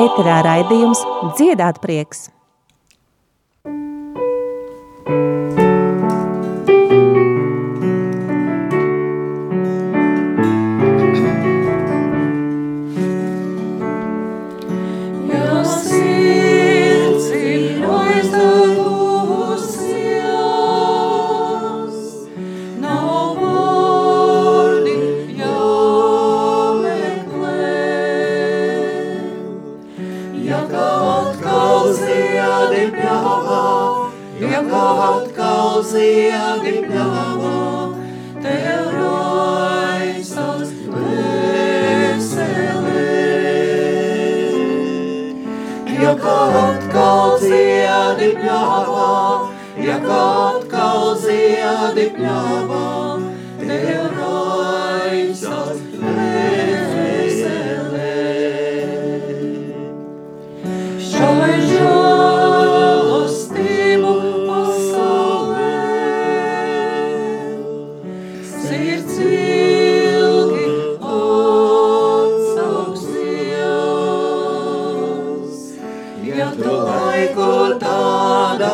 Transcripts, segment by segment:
Ēterā raidījums Dziedāt prieks! ziedi pļāvā, ja atkal ziedi pļāvā, tev raisās vēzelē. Šai žēlastību pasaulē, sirds ilgi atsauksies, ja tu laiku tā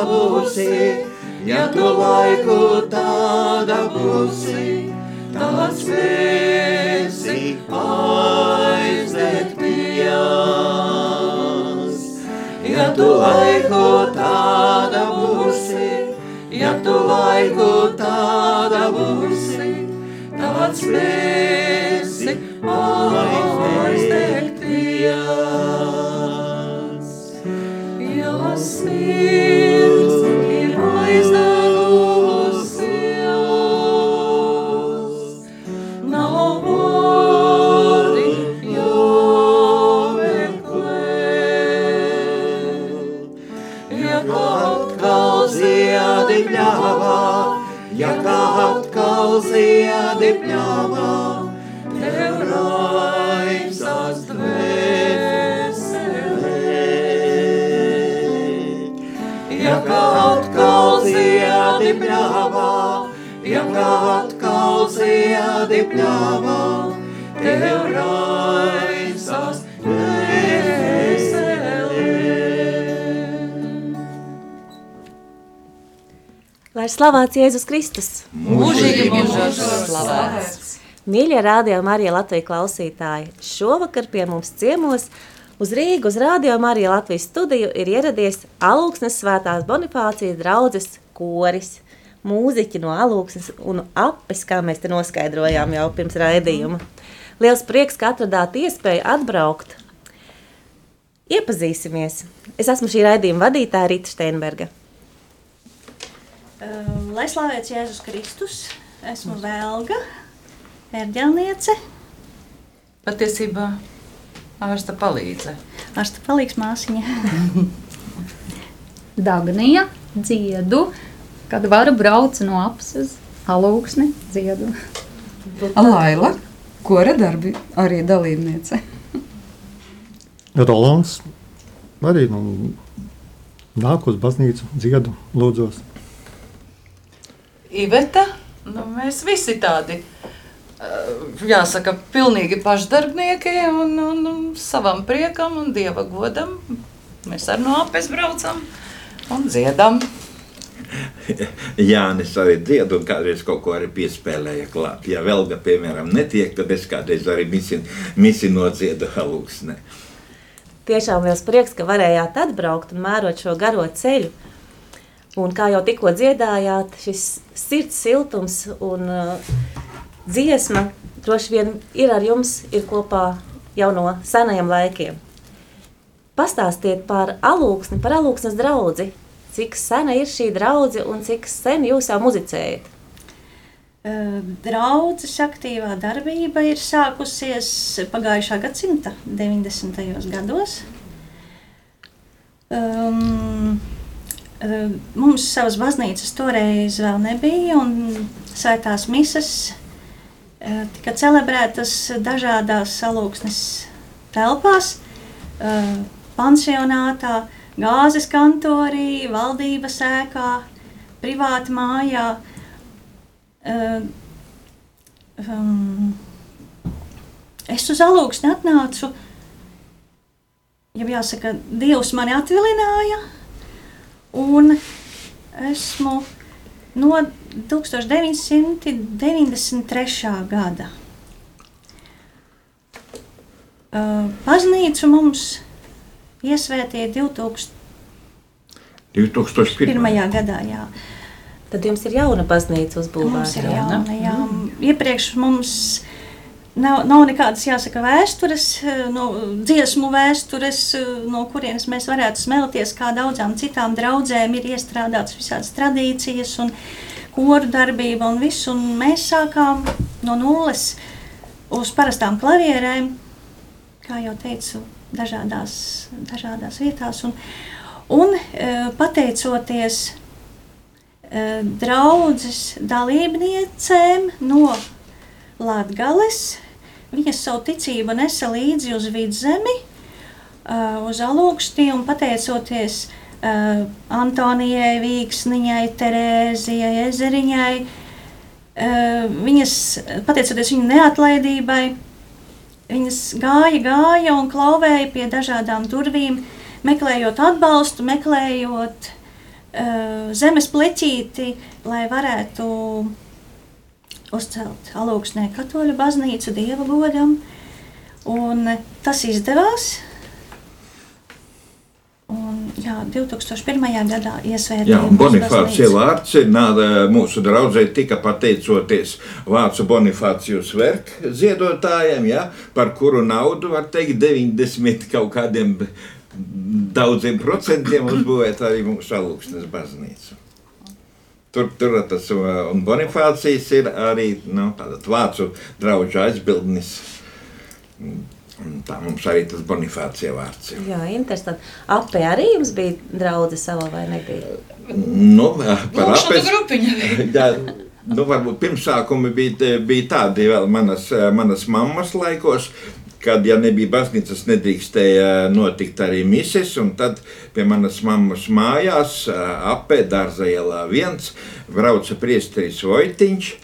dabūsi, ja tu laiku tā dabūsi, tad spēsi aizdegt pijās. Ja tu laiku tā dabūsi, ja tu laiku tā dabūsi, tad spēsi aizdegt pijās. You'll see. de pleamă, te rai să-ți Ja kā atkal ziedi pļāvā, ja kā atkal ziedi pļāvā, tev rai. Lai slavēts Jēzus Kristus! Mūžīgi mūžos slavēts! Mīļie rādio Marija Latvija klausītāji, šovakar pie mums ciemos uz Rīgu uz rādio Marija Latvijas studiju ir ieradies Alūksnes svētās Bonifācijas draudzes koris, mūziķi no Alūksnes un apes, kā mēs te noskaidrojām jau pirms raidījuma. Liels prieks, ka atradāt iespēju atbraukt. Iepazīsimies. Es esmu šī raidījuma vadītāja Rita Steinberga. Uh, lai slavēts Jēzus Kristus, esmu Vēlga, ērģelniece. Patiesībā ārsta palīdze. Ārsta palīgs māsiņa. Dagnija, dziedu, kad varu brauc no apses, alūksni, dziedu. Laila, kora darbi arī dalībniece. Rolands arī nu, nāk uz baznīcu, dziedu, lūdzos. Iveta, nu, mēs visi tādi, jāsaka, pilnīgi pašdarbnieki un, un, un savam priekam un dieva godam. Mēs ar no apes braucam un dziedam. Jānis arī dzied, un kādreiz kaut ko arī piespēlēja klāt. Ja vēlga, piemēram, netiek, tad es kādreiz arī misi, misi nodziedu halūksnē. Tiešām liels prieks, ka varējāt atbraukt un mērot šo garo ceļu. Un kā jau tikko dziedājāt, šis sirds siltums un uh, dziesma droši vien ir ar jums, ir kopā jau no senajiem laikiem. Pastāstiet par alūksni, par alūksnes draudzi. Cik sena ir šī draudze un cik sen jūs jau muzicējat? Uh, draudzes aktīvā darbība ir sākusies pagājušā gadsimta 90. gados. Um, Mums savas baznīcas toreiz vēl nebija, un svētās misas eh, tika celebrētas dažādās salūksnes telpās, eh, pansionātā, gāzes kantorī, valdības ēkā, privāti mājā. Eh, um, Es uz alūksni atnācu, jau jāsaka, Dievs mani atvilināja, un esmu no 1993. gada. Baznīcu mums iesvētīja 2001. 2001. gadā. Jā. Tad jums ir jauna baznīca Mums uzbūvēta. ir jā, ne? jauna, jā. Iepriekš mums nav, nav nekādas, jāsaka, vēstures, eh, no dziesmu vēstures, eh, no kurienes mēs varētu smelties, kā daudzām citām draudzēm ir iestrādātas visādas tradīcijas un koru darbība un viss. Un mēs sākām no nulles uz parastām klavierēm, kā jau teicu, dažādās, dažādās vietās. Un, un eh, pateicoties draudzes dalībniecēm no Latvijas. Viņas savu ticību nesa līdzi uz vidzemi, uh, uz augstiem, un pateicoties uh, Antonijai, Vīksniņai, Terēzijai, Ezeriņai, uh, viņas, pateicoties viņu neatlaidībai, viņas gāja, gāja un klauvēja pie dažādām durvīm, meklējot atbalstu, meklējot uh, zemes pleķīti, lai varētu uzcelt alūksnē katoļu baznīcu dieva godam. Un tas izdevās. Un, jā, 2001. gadā iesvētījām. Jā, Bonifācija ir nāda mūsu draudzē tika pateicoties vācu Bonifācijas verku ziedotājiem, ja, par kuru naudu, var teikt, 90 kaut kādiem daudziem procentiem uzbūvēt arī mūsu alūksnes baznīcu. Tur, tur tas uh, un Bonifācijas ir arī nu, tāds vācu draugu aizbildnis. Un Tā mums arī tas Bonifācija vārds ir. Jā, interesanti. Apē arī jums bija draudzene savā vai nebija? Nu, par grupiņa. Jā, nu, varbūt pirmsākumi bija, bija tādi vēl manas, manas mammas laikos, kad, ja nebija baznīcas, nedrīkstēja notikt arī mises. Tad pie manas mammas mājās, apē dārza ielā viens, brauca priesteris Vojtiņš.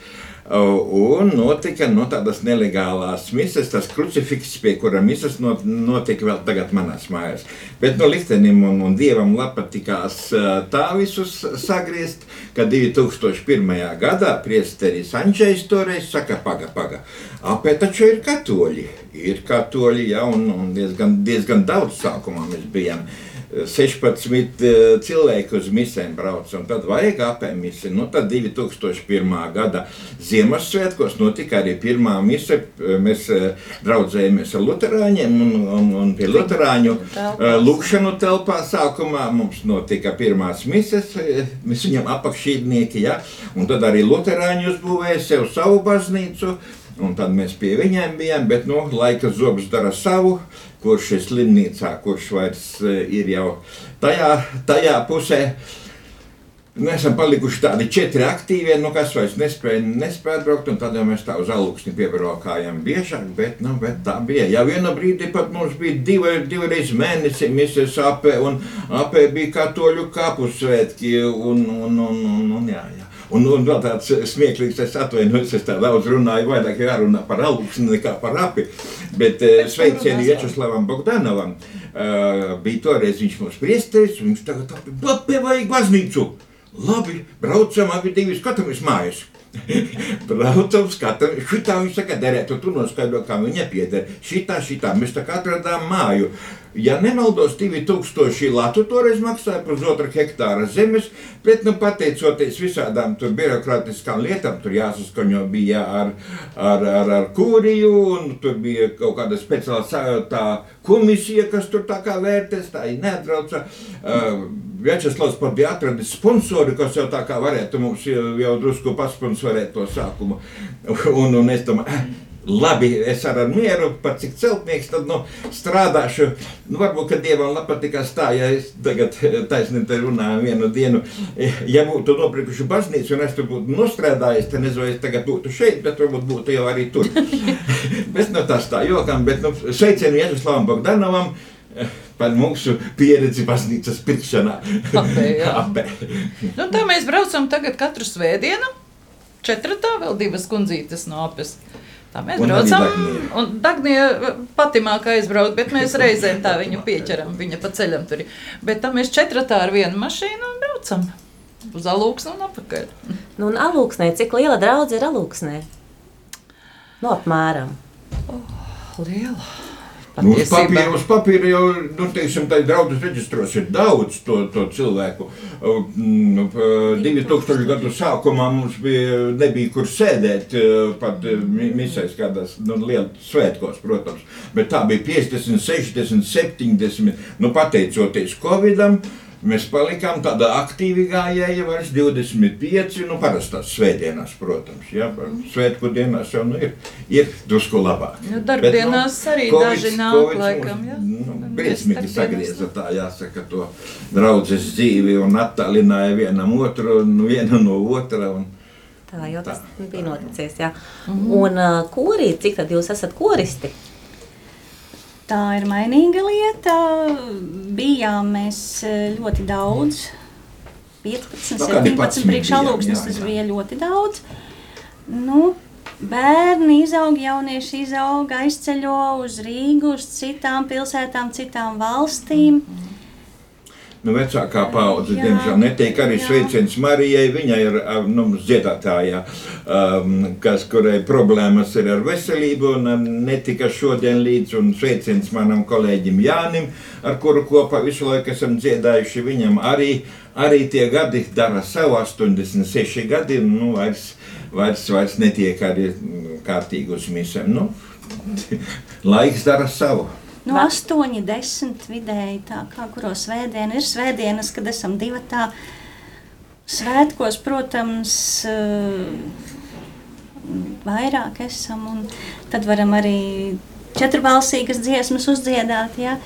Un notika no tādas nelegālās misijas, tas krucifiks, pie kura misijas not- notika vēl tagad manās mājās. Bet no liktenim un, un dievam patikās ā, tā visus sagriezt, ka 2001. gadā priesteris Anģējs toreiz saka, paga, paga, apē taču ir katoļi. Ir katoļi, ja, un, un diezgan, diezgan daudz sākumā mēs bijām. 16 eh, cilvēki uz misēm brauca, un tad vajag apēmisi. Nu, tad 2001. gada Ziemassvētkos notika arī pirmā mise. Mēs eh, draudzējāmies ar luterāņiem, un, un, un pie luterāņu eh, lūkšanu telpā sākumā mums notika pirmās mises, eh, mēs viņam apakšīdnieki, ja? un tad arī luterāņi uzbūvēja sev savu baznīcu, un tad mēs pie viņiem bijām, bet, nu, laika zobs dara savu, kurš ir slimnīcā, kurš vairs eh, ir jau tajā, tajā pusē. Mēs esam palikuši tādi četri aktīvie, nu, kas vairs nespēja, nespēja braukt, un tad jau mēs tā uz augstu piebraukājām biežāk, bet, nu, bet tā bija. Jā, vienā brīdī pat mums bija divi, divreiz mēnesī misijas apē, un apē bija katoļu kapu svētki, un, un, un, un, un jā, jā. Un, un vēl tāds smieklīgs, es atvainojos, es tā daudz runāju, vairāk jārunā par augstu nekā par api, bet eh, sveicieni Večeslavam Bogdanovam. Uh, bija toreiz viņš mums priesteris, un viņš tagad api, apē vajag baznīcu. Labi, braucam, abi divi skatāmies mājas. braucam, skatāmies, šitā viņš saka, derētu, tu noskaidro, kā viņa pieder. Šitā, šitā, mēs tā kā atradām māju. Ja nemaldos, 2000 latu toreiz maksāja par pusotru hektāra zemes, bet, nu, pateicoties visādām tur birokrātiskām lietām, tur jāsaskaņo bija ar, ar, ar, ar kūriju, un tur bija kaut kāda speciāla tā komisija, kas tur tā kā vērtēs, tā ir neatrauca. Uh, Večeslavs pat bija atradis sponsori, kas jau tā kā varētu mums jau, jau drusku pasponsorēt to sākumu. Un, un es domāju, "Eh, labi, es ar mieru, pat cik celtnieks, tad nu, strādāšu. Nu, varbūt, ka dievam patīkās tā, ja es tagad taisnīgi te runāju vienu dienu. Ja būtu nopirkuši baznīcu un es tur būtu nostrādājis, tad nezinu, es tagad būtu šeit, bet varbūt būtu jau arī tur. bet nu, tas tā jokam, bet nu, sveicienu Jēzuslavam Bogdanovam par mūsu pieredzi baznīcas pirkšanā. Apē, jā. Apē. Nu, tā mēs braucam tagad katru svētdienu. Četratā vēl divas kundzītes no apes. Tā mēs Un braucam. Un Dagnija patīmāk aizbraukt, bet mēs reizēm tā viņu pieķeram. Viņa pa ceļam tur ir. Bet tā mēs četratā ar vienu mašīnu un braucam. Uz alūksnu un apakaļ. Nu, un alūksnē, cik liela draudzība ir alūksnē? Nu, apmēram. Liela. Nu, uz papīra, uz papīra jau, nu, teiksim, draudzes reģistros ir daudz to, to cilvēku. Mm, p- 2000 gadu sākumā mums bija, nebija kur sēdēt, pat mi- misēs kādās, nu, lielas svētkos, protams. Bet tā bija 50, 60, 70, nu, pateicoties Covidam. Mēs palikām tādā aktīvi gājēji, vairs 25, nu, parastās svētdienās, protams. Jā, svētku dienās jau nu, ir, ir drusku labāk. Nu, darbdienās arī Covids- daži nāk, Covids laikam, jā. Nu, Mēs briesmīgi sagrieza tā, jāsaka, to draudzes dzīvi un attālināja vienam otru un vienu no otra. Un, Tā jau tas Tā. bija noticis. Jā. Un uh, korī, cik tad jūs esat koristi? Tā ir mainīga lieta. Bijām mēs eh, ļoti daudz. 15, Nu, kādi 17 patsmīgi priekšalūksnes tas bija ļoti daudz. Nu, bērni izaug, jaunieši izaug, aizceļo uz Rīgu, uz citām pilsētām, citām valstīm. Nu, vecākā paudze, diemžēl, netiek arī sveiciens Marijai. Viņa ir nu, dziedātājā, um, kas, kurai problēmas ir ar veselību un uh, netika šodien līdz. Un sveiciens manam kolēģim Jānim, ar kuru kopā visu laiku esam dziedājuši. Viņam arī, arī tie gadi dara savu 86 gadi. un, Nu, vairs, vairs, vairs netiek arī mm, kārtīgi uz misēm. Nu, laiks dara savu. Nu, 8, 10 vidēji, tā kā kuros svētdiena ir svētdienas, kad esam divi tā. Svētkos, protams, eh, vairāk esam, un tad varam arī četrbalsīgas dziesmas uzdziedāt. Ja?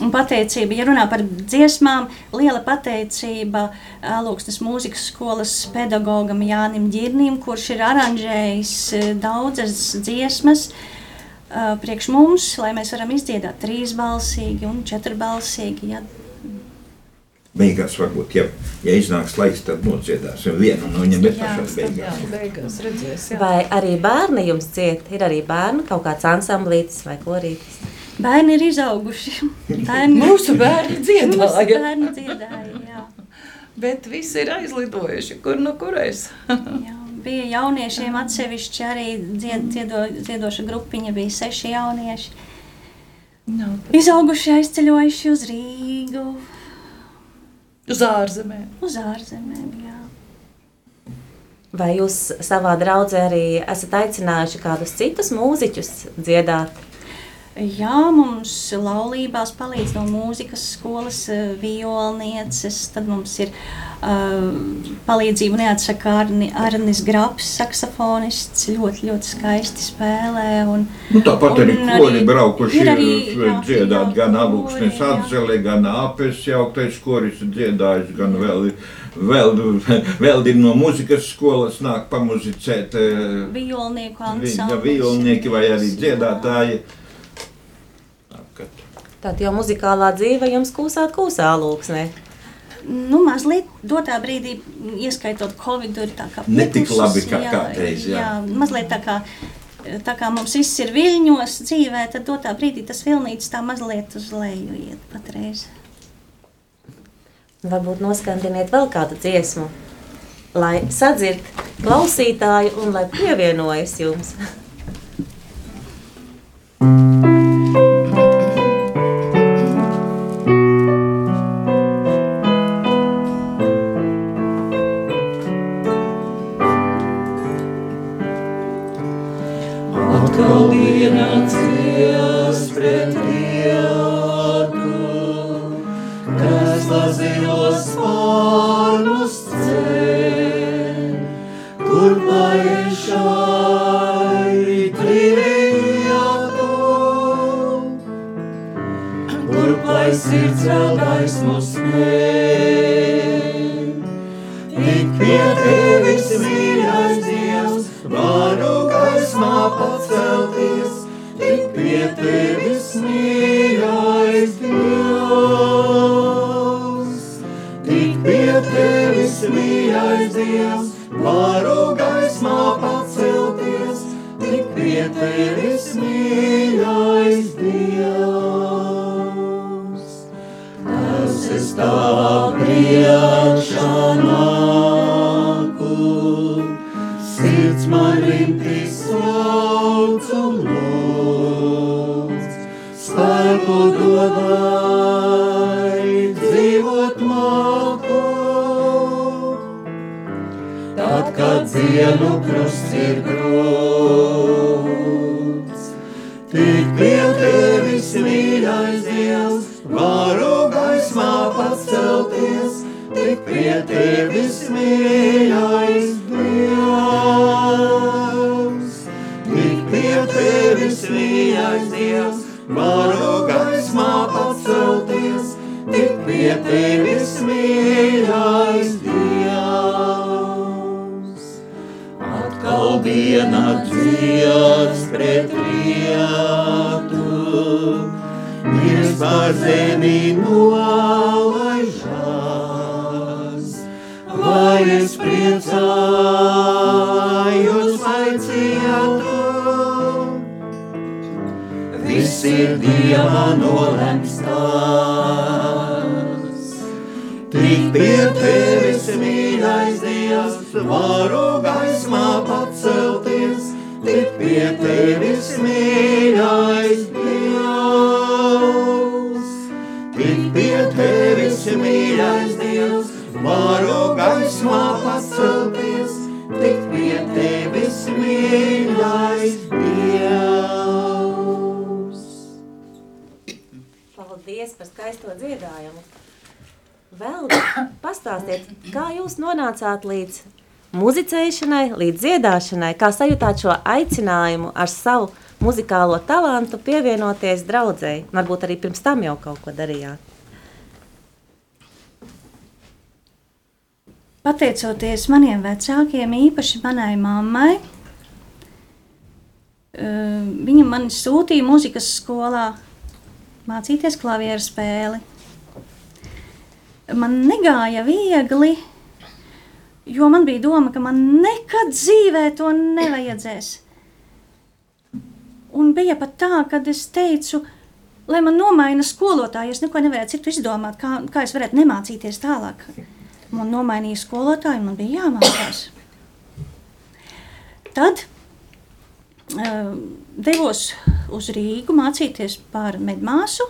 Un pateicība, ja runā par dziesmām, liela pateicība Lūksnes mūzikas skolas pedagogam Jānim Girnim, kurš ir aranžējis eh, daudzas dziesmas uh, priekš mums, lai mēs varam izdziedāt trīsbalsīgi un četrbalsīgi. Ja. Beigās, varbūt, ja, ja iznāks laiks, tad nodziedāsim vienu no viņiem, bet Jā, pašās Jā, beigās. beigās redzēs. Jā. Vai arī bērni jums ciet? Ir arī bērni, kaut kāds ansamblītis vai korītis. Bērni ir izauguši. Bērni, Mūsu bērni Mūsu dziedāja. bērni dziedāja. Jā. Bet visi ir aizlidojuši, kur nu kurais. Jā. Bija jauniešiem atsevišķi arī dzied, dziedo, dziedoša grupiņa, bija seši jaunieši. Nav Izauguši aizceļojuši uz Rīgu, uz ārzemēm. uz ārzemēm. Jā. Vai jūs savā draudzē arī esat aicinājuši kādus citus mūziķus dziedāt? Jā, mums laulībās palīdz no mūzikas skolas eh, violnieces. Tad mums ir uh, palīdzība neatsaka Arni, Arnis Grafs, saksofonists. Ļoti, ļoti skaisti spēlē. Un, Nu, tāpat arī Un kori arī- braukuši ir ir arī, jā, dziedāt jā, gan kori, Alūksnes jā. atzeli, gan apes jauktais koris ir dziedājis, gan vēl, vēl, vēl ir no mūzikas skolas nāk pamuzicēt eh, Violnieku viņa ansamblis. vilnieki vai arī dziedātāji. Tā, kad- Tad jau muzikālā dzīve jums kūsāt kūsā lūksnē. Nu, mazliet dotā brīdī, ieskaitot Covid, ir tā kā Ne tik pietušas, labi kā jā, kādreiz, jā. jā. Mazliet tā kā, tā kā mums viss ir viļņos dzīvē, tad dotā brīdī tas vilnītis tā mazliet uz leju iet patreiz. Varbūt noskandiniet vēl kādu dziesmu, lai sadzird klausītāju un lai pievienojas jums. Pie tevis mīļais Dievs. Es es tavā priekšā nāku, sirds man rimtīs sauc un lūdz, spēku dodai dzīvot māku. Tad, kad dienu krusts ir grūts, tik pie tevis mīļais Dievs, varu gaismā pacelties, tik pie tevis mīļais Dievs. Tik pie tevis mīļais Dievs, varu gaismā pacelties, tik pie tevis mīļais Dievs. Atkal diena dzies pret par zemi nolaižās. Vai es priecājos, vai cietu? Viss ir Dieva nolemts tās. Tik pie tevis, mīļais Dievs, varu gaismā pacelties, tik pie tevis, mīļais Dievs. Tevis, mīļais Dievs, varu gaismā pacelties, tik pie tevis, mīļais Dievs. Paldies par skaisto dziedājumu. Vēl pastāstiet, kā jūs nonācāt līdz muzicēšanai, līdz dziedāšanai, kā sajūtāt šo aicinājumu ar savu muzikālo talantu pievienoties draudzēji. Varbūt arī pirms tam jau kaut ko darījāt. Pateicoties maniem vecākiem, īpaši manai mammai, eh, viņa mani sūtīja muzikas skolā mācīties klavieru spēli. Man negāja viegli, jo man bija doma, ka man nekad dzīvē to nevajadzēs. Un bija pat tā, ka es teicu, lai man nomaina skolotāju, es neko nevarēju citu izdomāt, kā, kā es varētu nemācīties tālāk. Man nomainīja skolotāju, man bija jāmācās. Tad uh, devos uz Rīgu mācīties par medmāsu.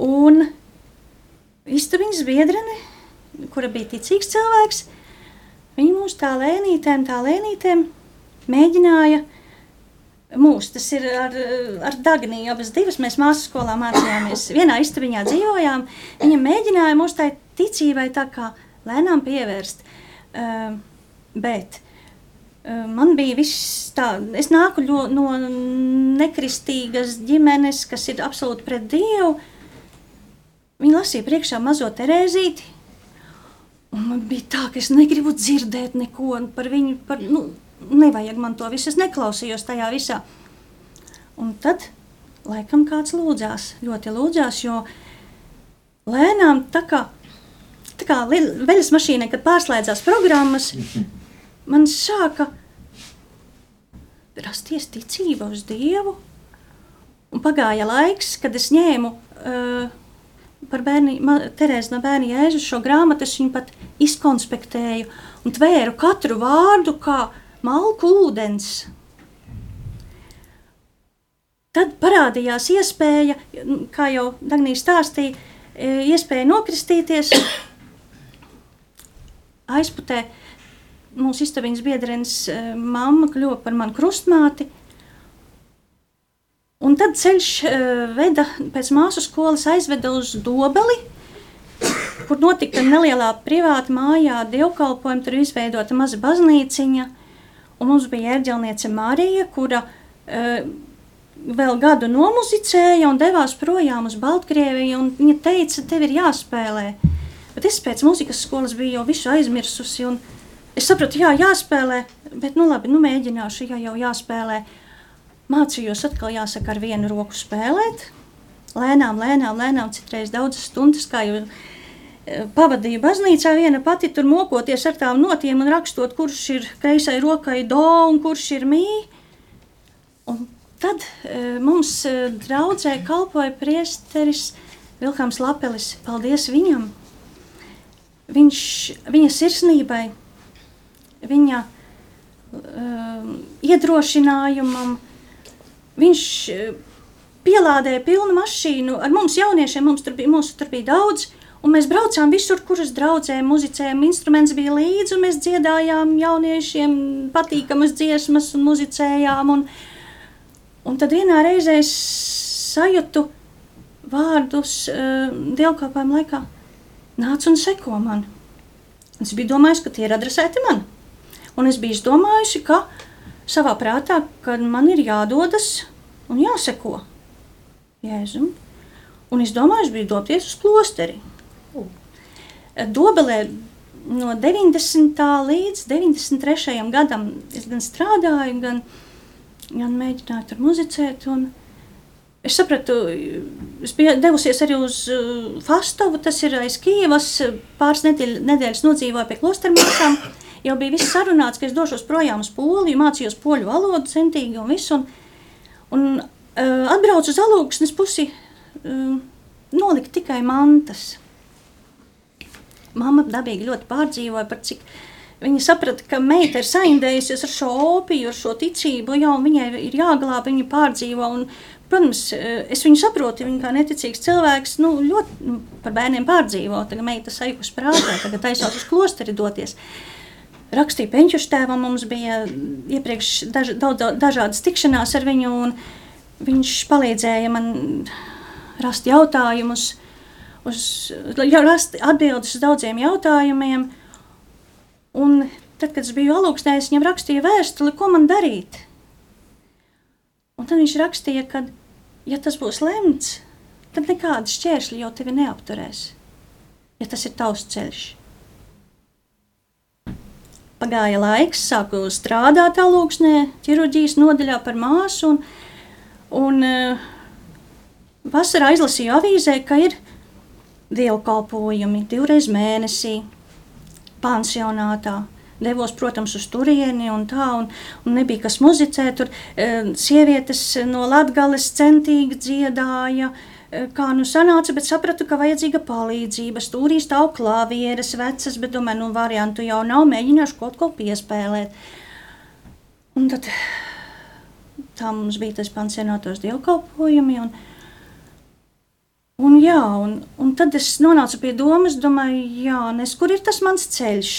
Un istabiņas biedrene, kura bija ticīgs cilvēks, viņa mūs tā lēnītēm, tā lēnītēm mēģināja mūs, tas ir ar, ar Dagniju, abas divas mēs māsu skolā mācījāmies, vienā istabiņā dzīvojām, viņa mēģināja mūs tai ticībai tā kā lēnām pievērst, uh, bet uh, man bija viss tā, es nāku ļo, no nekristīgas ģimenes, kas ir absolūti pret Dievu, viņa lasīja priekšā mazo Terēzīti, un man bija tā, ka es negribu dzirdēt neko par viņu, par, nu, nevajag man to visu, es neklausījos tajā visā. Un tad, laikam, kāds lūdzās, ļoti lūdzās, jo lēnām tā kā, tā kā veļas mašīnai, kad pārslēdzās programmas, man sāka rasties ticība uz Dievu. Un pagāja laiks, kad es ņēmu uh, par bērni, Terēzi no bērna jēzus šo grāmatu, es viņu pat izkonspektēju un tvēru katru vārdu kā malku ūdens. Tad parādījās iespēja, kā jau Dagnija stāstīja, e, iespēja nokristīties aizputē. Mūsu istabiņas biedrenes e, mamma kļuva par manu krustmāti. Un tad ceļš e, veda pēc māsu skolas aizveda uz Dobeli, kur notika nelielā privāta mājā dievkalpojuma, tur izveidota maza baznīciņa. Un mums bija ērģelniece Marija, kura uh, vēl gadu nomuzicēja un devās projām uz Baltkrieviju. Viņa teica, tev ir jāspēlē. Bet es pēc muzikas skolas biju jau visu aizmirsusi. Es sapratu, jā, jāspēlē, bet nu labi, nu mēģināšu, ja jau jāspēlē. Mācījos atkal jāsaka ar vienu roku spēlēt. Lēnām, lēnām, lēnām, citreiz daudzas stundas, kā jau pavadīju baznīcā viena pati tur mokoties ar tām notiem un rakstot, kurš ir kreisai rokai do un kurš ir mī. Un tad e, mums e, draudzē kalpoja priesteris Vilkams Lapelis. Paldies viņam! Viņš, viņa sirsnībai, viņa um, iedrošinājumam, viņš pielādēja pilnu mašīnu ar mums jauniešiem. Mums tur bija, mums tur bija daudz, un mēs braucām visur, kuras draudzējām, muzicējām. Instruments bija līdzi, un mēs dziedājām jauniešiem patīkamas dziesmas un muzicējām. Un, Un tad vienā reizē es sajūtu vārdus uh, dievkalpojuma laikā. Nāc un seko man. Es biju domājis, ka tie ir adresēti man. Un es biju domājusi, ka savā prātā, ka man ir jādodas un jāseko Jēzum. Un es domāju, es biju doties uz klosteri. Dobelē no 90. līdz 93. gadam es gan strādāju, gan gan mēģināju tur muzicēt. Es sapratu, es biju devusies arī uz uh, Fastovu, tas ir aiz Kīvas, pāris nedēļ, nedēļas nodzīvoju pie klostermāsām. Jau bija viss sarunāts, ka es došos projām uz Poliju, mācījos poļu valodu centīgi un visu. Un, un uh, atbraucu uz alūksnes pusi, uh, nolikt tikai mantas. Mama dabīgi ļoti pārdzīvoja par cik Viņa saprata, ka meita ir saindējusies ar šo opiju, ar šo ticību, jau viņai ir jāglāb, viņa pārdzīvo. Un, protams, es viņu saprotu, viņa kā neticīgs cilvēks nu, ļoti nu, par bērniem pārdzīvo. Tagad meita sajūta prātā, tagad taisās uz klosteri doties. Rakstīja peņķu tēvam, mums bija iepriekš daž, daudz, dažādas tikšanās ar viņu, un viņš palīdzēja man rast jautājumus, uz, rast atbildes uz daudziem jautājumiem. Un tad, kad es biju alūksnē, es viņam rakstīju vēstuli, ko man darīt. Un tad viņš rakstīja, ka, ja tas būs lemts, tad nekādas šķēršļi jau tevi neapturēs, ja tas ir tavs ceļš. Pagāja laiks, sāku strādāt alūksnē, ķirurģijas nodaļā par māsu, un, un uh, vasarā izlasīju avīzē, ka ir dievkalpojumi divreiz mēnesī, pansionātā. Devos, protams, uz turieni, un tā, un, un nebija kas muzicēt. Tur e, sievietes no Latvijas centīgi dziedāja, e, kā nu sanāca, bet sapratu, ka vajadzīga palīdzība. Stūrī stāv klavieres vecas, bet domāju, nu variantu jau nav, mēģināšu kaut ko piespēlēt. Un tad tā mums bija tas pansionātos dievkalpojumi, un, Un, jā, un, un tad es nonācu pie domas, domāju, jā, nes, kur ir tas mans ceļš?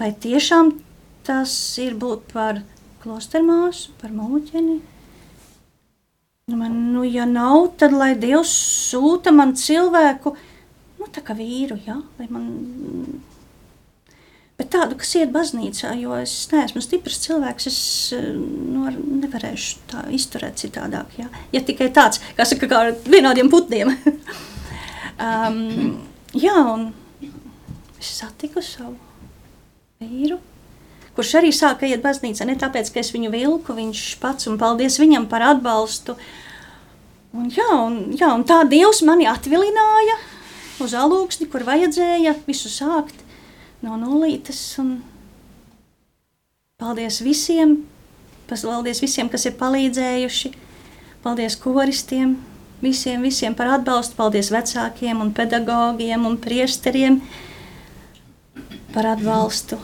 Vai tiešām tas ir būt par klostermāsu, par mūķeni? Nu, man, nu, ja nav, tad lai Dievs sūta man cilvēku, nu, tā kā vīru, jā, lai man Bet tādu, kas iet baznīcā, jo es neesmu stiprs cilvēks, es nu, nevarēšu tā izturēt citādāk. Jā. Ja tikai tāds, kā saka, kā ar vienādiem putniem. um, jā, un es satiku savu vīru, kurš arī sāka iet baznīcā. Ne tāpēc, ka es viņu vilku, viņš pats, un paldies viņam par atbalstu. Un, jā, un, jā, un tā Dievs mani atvilināja uz alūksni, kur vajadzēja visu sākt no nulītes. Paldies visiem! Paldies visiem, kas ir palīdzējuši! Paldies koristiem! Visiem, visiem par atbalstu! Paldies vecākiem, un pedagogiem un priesteriem par atbalstu!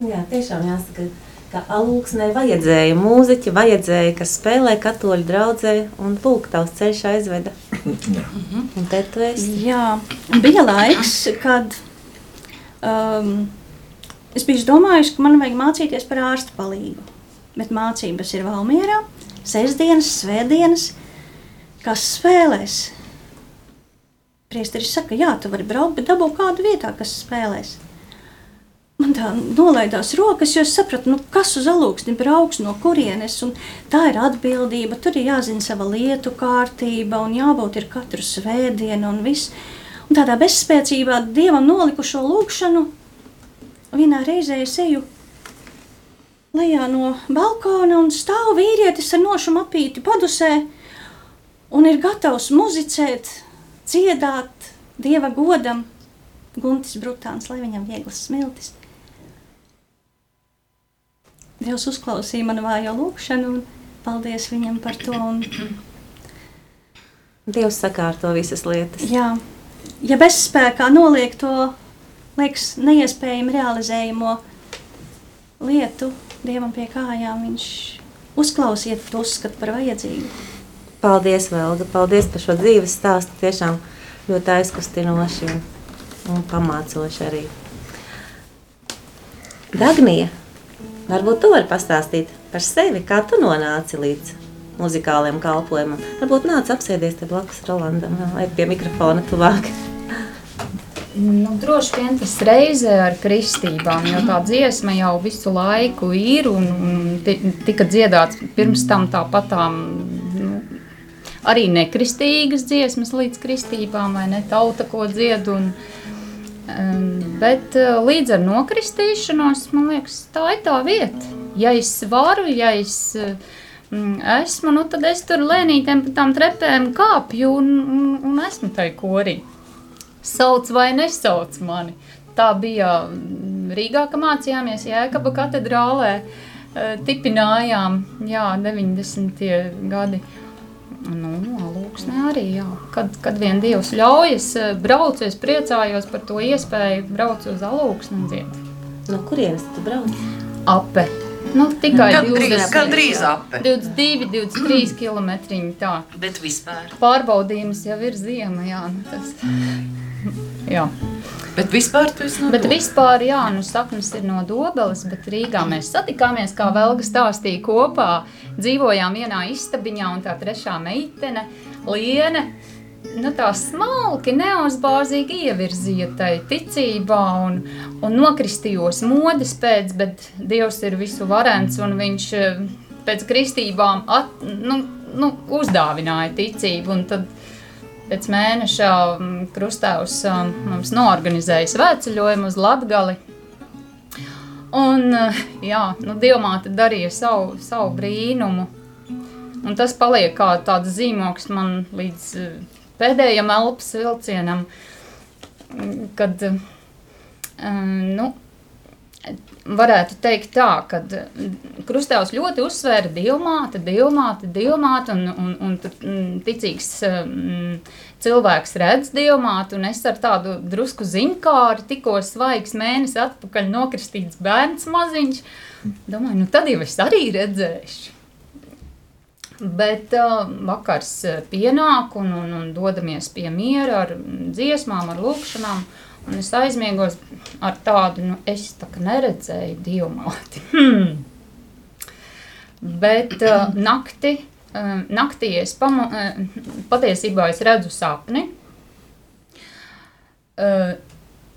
Jā, tiešām jāsaka, ka alūksnē vajadzēja mūziķi, vajadzēja, kas spēlē katoļu draudzē, un lūk, tavs ceļš aizveda. un te tu esi. Jā, bija laiks, kad Um, es biju domājusi, ka man vajag mācīties par ārsta palīgu. Bet mācības ir Valmjerā, sestdienas, svētdienas, kas spēlēs. Priesteris saka, jā, tu vari braukt, bet dabū kādu vietā, kas spēlēs. Man tā nolaidās rokas, jo es sapratu, nu, kas uz alūksni brauks, no kurienes. Tā ir atbildība, tur ir jāzina sava lietu kārtība un jābūt ir katru svētdienu un viss. Un tādā bezspēcībā dievam noliku šo lūgšanu. Vienā reizē es eju lejā no balkona un stāv vīrietis ar nošu mapīti padusē un ir gatavs muzicēt, dziedāt, Dieva godam Guntis Brutāns, lai viņam vieglas smiltis. Dievs uzklausīja manu vājo lūkšanu un paldies viņam par to. Un, Dievs sakārto visas lietas. jā, ja bezspēkā noliek to, liekas, neiespējami realizējumu lietu Dievam pie kājām, viņš uzklausiet to uzskatu par vajadzīgu. Paldies, Velga. Paldies par šo dzīves stāstu. Tiešām ļoti aizkustinoši un, un pamācoši arī. Dagnija, varbūt tu vari pastāstīt par sevi, kā tu nonāci līdz muzikāliem kalpojumam. Varbūt nāc apsēdies te blakus Rolandam vai pie mikrofona tuvāk. Nu, droši vien tas reizē ar kristībām, jo tā dziesma jau visu laiku ir un, un ti- tika dziedāts pirms tam tāpatām nu, arī nekristīgas dziesmas līdz kristībām, vai ne tauta, ko dzied. Un, um, bet uh, līdz ar nokristīšanos, man liekas, tā ir tā vieta. Ja es varu, ja es uh, mm, esmu, nu, tad es tur lēnītēm pa tām trepēm kāpju un, un, un esmu tai korī sauc vai nesauc mani. Tā bija mm, Rīgā, kad mācījāmies Jēkaba katedrālē, eh, tipinājām, jā, 90. gadi. Nu, lūksnē arī, jā. Kad, kad vien Dievs ļauj, es eh, braucu, es priecājos par to iespēju, braucu uz alūksni un dziedu. No kurienes tu brauc? Ape. Nu, tikai Gandrīz, 20, gandrīz ape. 22, 23 km tā. Bet vispār. Pārbaudījums jau ir ziema, jā. Nu, tas, jā. Bet vispār tu esi no Bet vispār, jā, nu, saknes ir no Dobeles, bet Rīgā mēs satikāmies, kā Velga stāstīja kopā. Dzīvojām vienā istabiņā, un tā trešā meitene, Liene, nu, tā smalki, neuzbāzīgi ievirzīja tai ticībā un, un nokristījos modes pēc, bet Dievs ir visu varens, un viņš eh, pēc kristībām at, nu, nu, uzdāvināja ticību, un tad Pēc mēneša mm, Krustāvs um, mums norganizēja svētceļojumu uz Latgali. Un, uh, jā, nu, Dievmāte darīja savu, savu brīnumu. Un tas paliek kā tāds zīmoks man līdz pēdējam elpas vilcienam, kad, uh, nu, varētu teikt tā, ka Krustāvs ļoti uzsvēra dievmāte, dievmāte, dievmāte, un, un, un mm, ticīgs mm, cilvēks redz dievmāti, un es ar tādu drusku ziņkāri tikko svaigs mēnesi atpakaļ nokristīts bērns maziņš. Domāju, nu tad jau es arī redzēšu. Bet uh, vakars uh, pienāk un, un, un dodamies pie miera ar dziesmām, ar lūkšanām. Un es aizmiegos ar tādu, nu, es tā kā neredzēju dievmāti. Hmm. Bet uh, nakti, uh, naktī es pamo, uh, patiesībā es redzu sapni. Uh,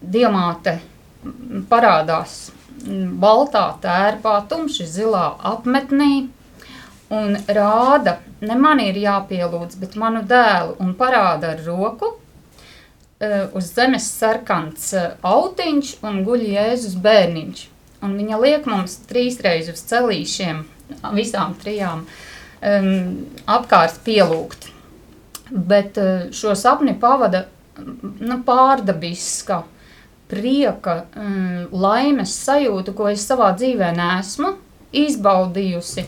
dievmāte mm, parādās baltā tērpā, tumši zilā apmetnī un rāda, ne man ir jāpielūdz, bet manu dēlu un parāda ar roku eh, uz zemes sarkans eh, autiņš un guļ Jēzus bērniņš. Un viņa liek mums trīsreiz uz celīšiem, visām trijām um, apkārt pielūgt. Bet uh, šo sapni pavada nu, pārdabiska prieka, um, laimes sajūta, ko es savā dzīvē neesmu izbaudījusi.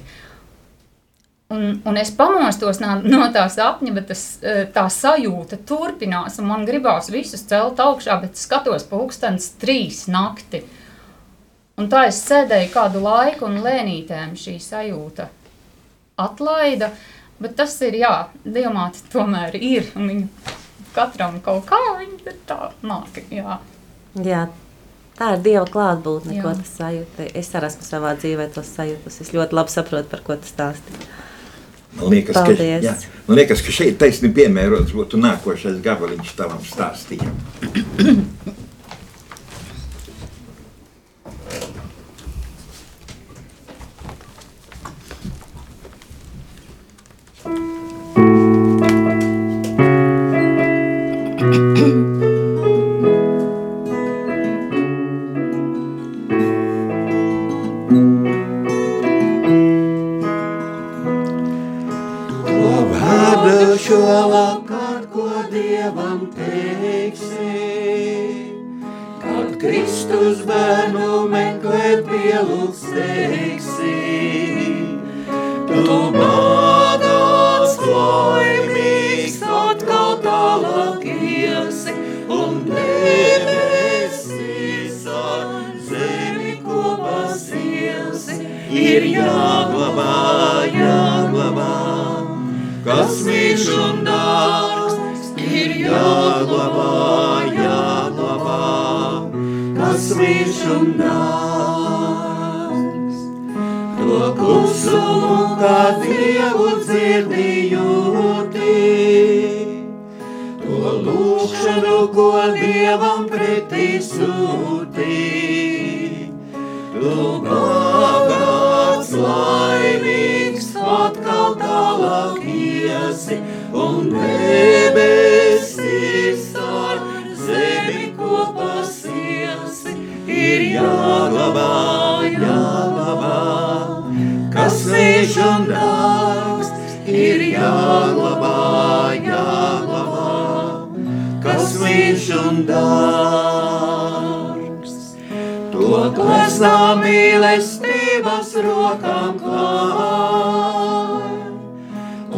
Un, un es pamostos no, no tā sapņa, bet tas, eh, tā sajūta turpinās. Man gribās visus celt augšā, bet skatos pulkstenis trīs nakti. Un tā es sēdēju kādu laiku, un lēnītēm šī sajūta atlaida. Bet tas ir, jā, diamāti tomēr ir. Viņa katram kaut kā viņa tā nāk. Jā. Jā, tā ir Dieva klātbūtne, ko tas sajūta. Es arī esmu savā dzīvē to sajūtus. Es ļoti labi saprotu, par ko tas stāsta. Man liekas, ka, jā, man liekas, ka šeit taisnība piemērots būtu nākošais gabaliņš tavam stāstījumam. Un dārgs. To klusumu, kā Dievu dzirdījūti, to lūkšanu, ko Dievam pretī sūti. Tu bagāts, laimīgs, atkal tālāk iesi, un debesis kas vīž un dārgs, ir jāglabā, jāglabā, kas vīž un dārgs. To glezā mīlestības rokām klāj,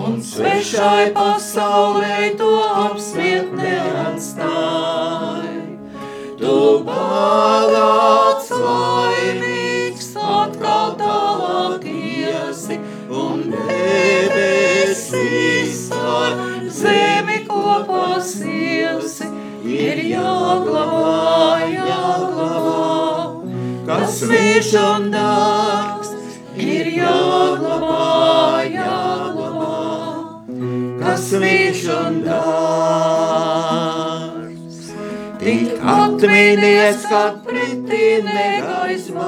un svešai pasaulē to apsmiet neatstāj. Tu bagāts, laimīgs, zemi kopā siesi. Ir jāglabā, jāglabā, kas vīž un dārgs, ir jāglabā, jāglabā, kas vīž un dārgs. Tik atminies, kad pretī negaismās,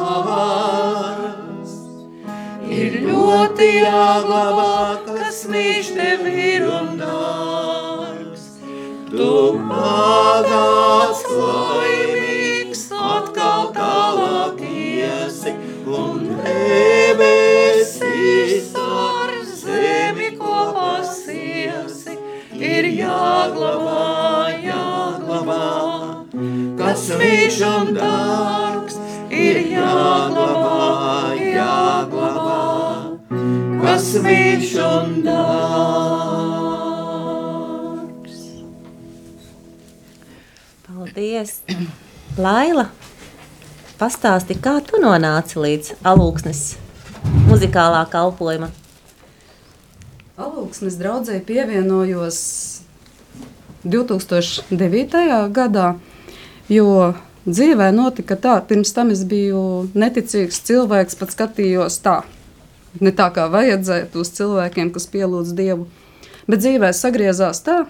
ir ļoti jāglabā, vīž tev ir un dārgs. Tu bagāts, laimīgs, atkal tālāk iesi, un debesis ar zemi kopā siesi. Ir jāglabā, jāglabā, kas vīž un dārgs, ir jāglabā, vīž un dārgs. Paldies! Laila, pastāsti, kā tu nonāci līdz alūksnes muzikālā kalpojuma? Alūksnes draudzēji pievienojos 2009. gadā, jo dzīvē notika tā, pirms tam es biju neticīgs cilvēks, pat skatījos tā, ne tā kā vajadzētu uz cilvēkiem, kas pielūdz Dievu, bet dzīvē sagriezās tā,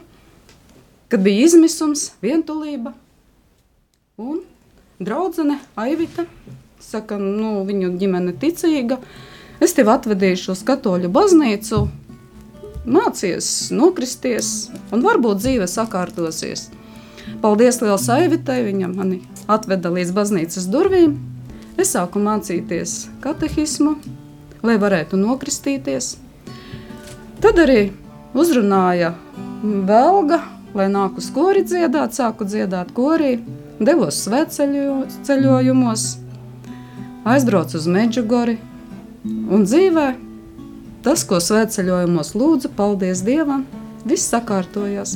kad bija izmisums, vientulība un draudzene Aivita, saka, nu, viņu ģimene ticīga, es tevi atvedīšu uz katoļu baznīcu, mācies, nokristies, un varbūt dzīve sakārtosies. Paldies liels Aivitai, viņa mani atveda līdz baznīcas durvīm. Es sāku mācīties katehismu, lai varētu nokristīties. Tad arī uzrunāja Velga, lai nāku uz kori dziedāt, sāku dziedāt korī, devos svētceļojumos, aizbraucu uz Medžugori un dzīvē Tas, ko svētceļojumos lūdzu, paldies Dievam, viss sakārtojās.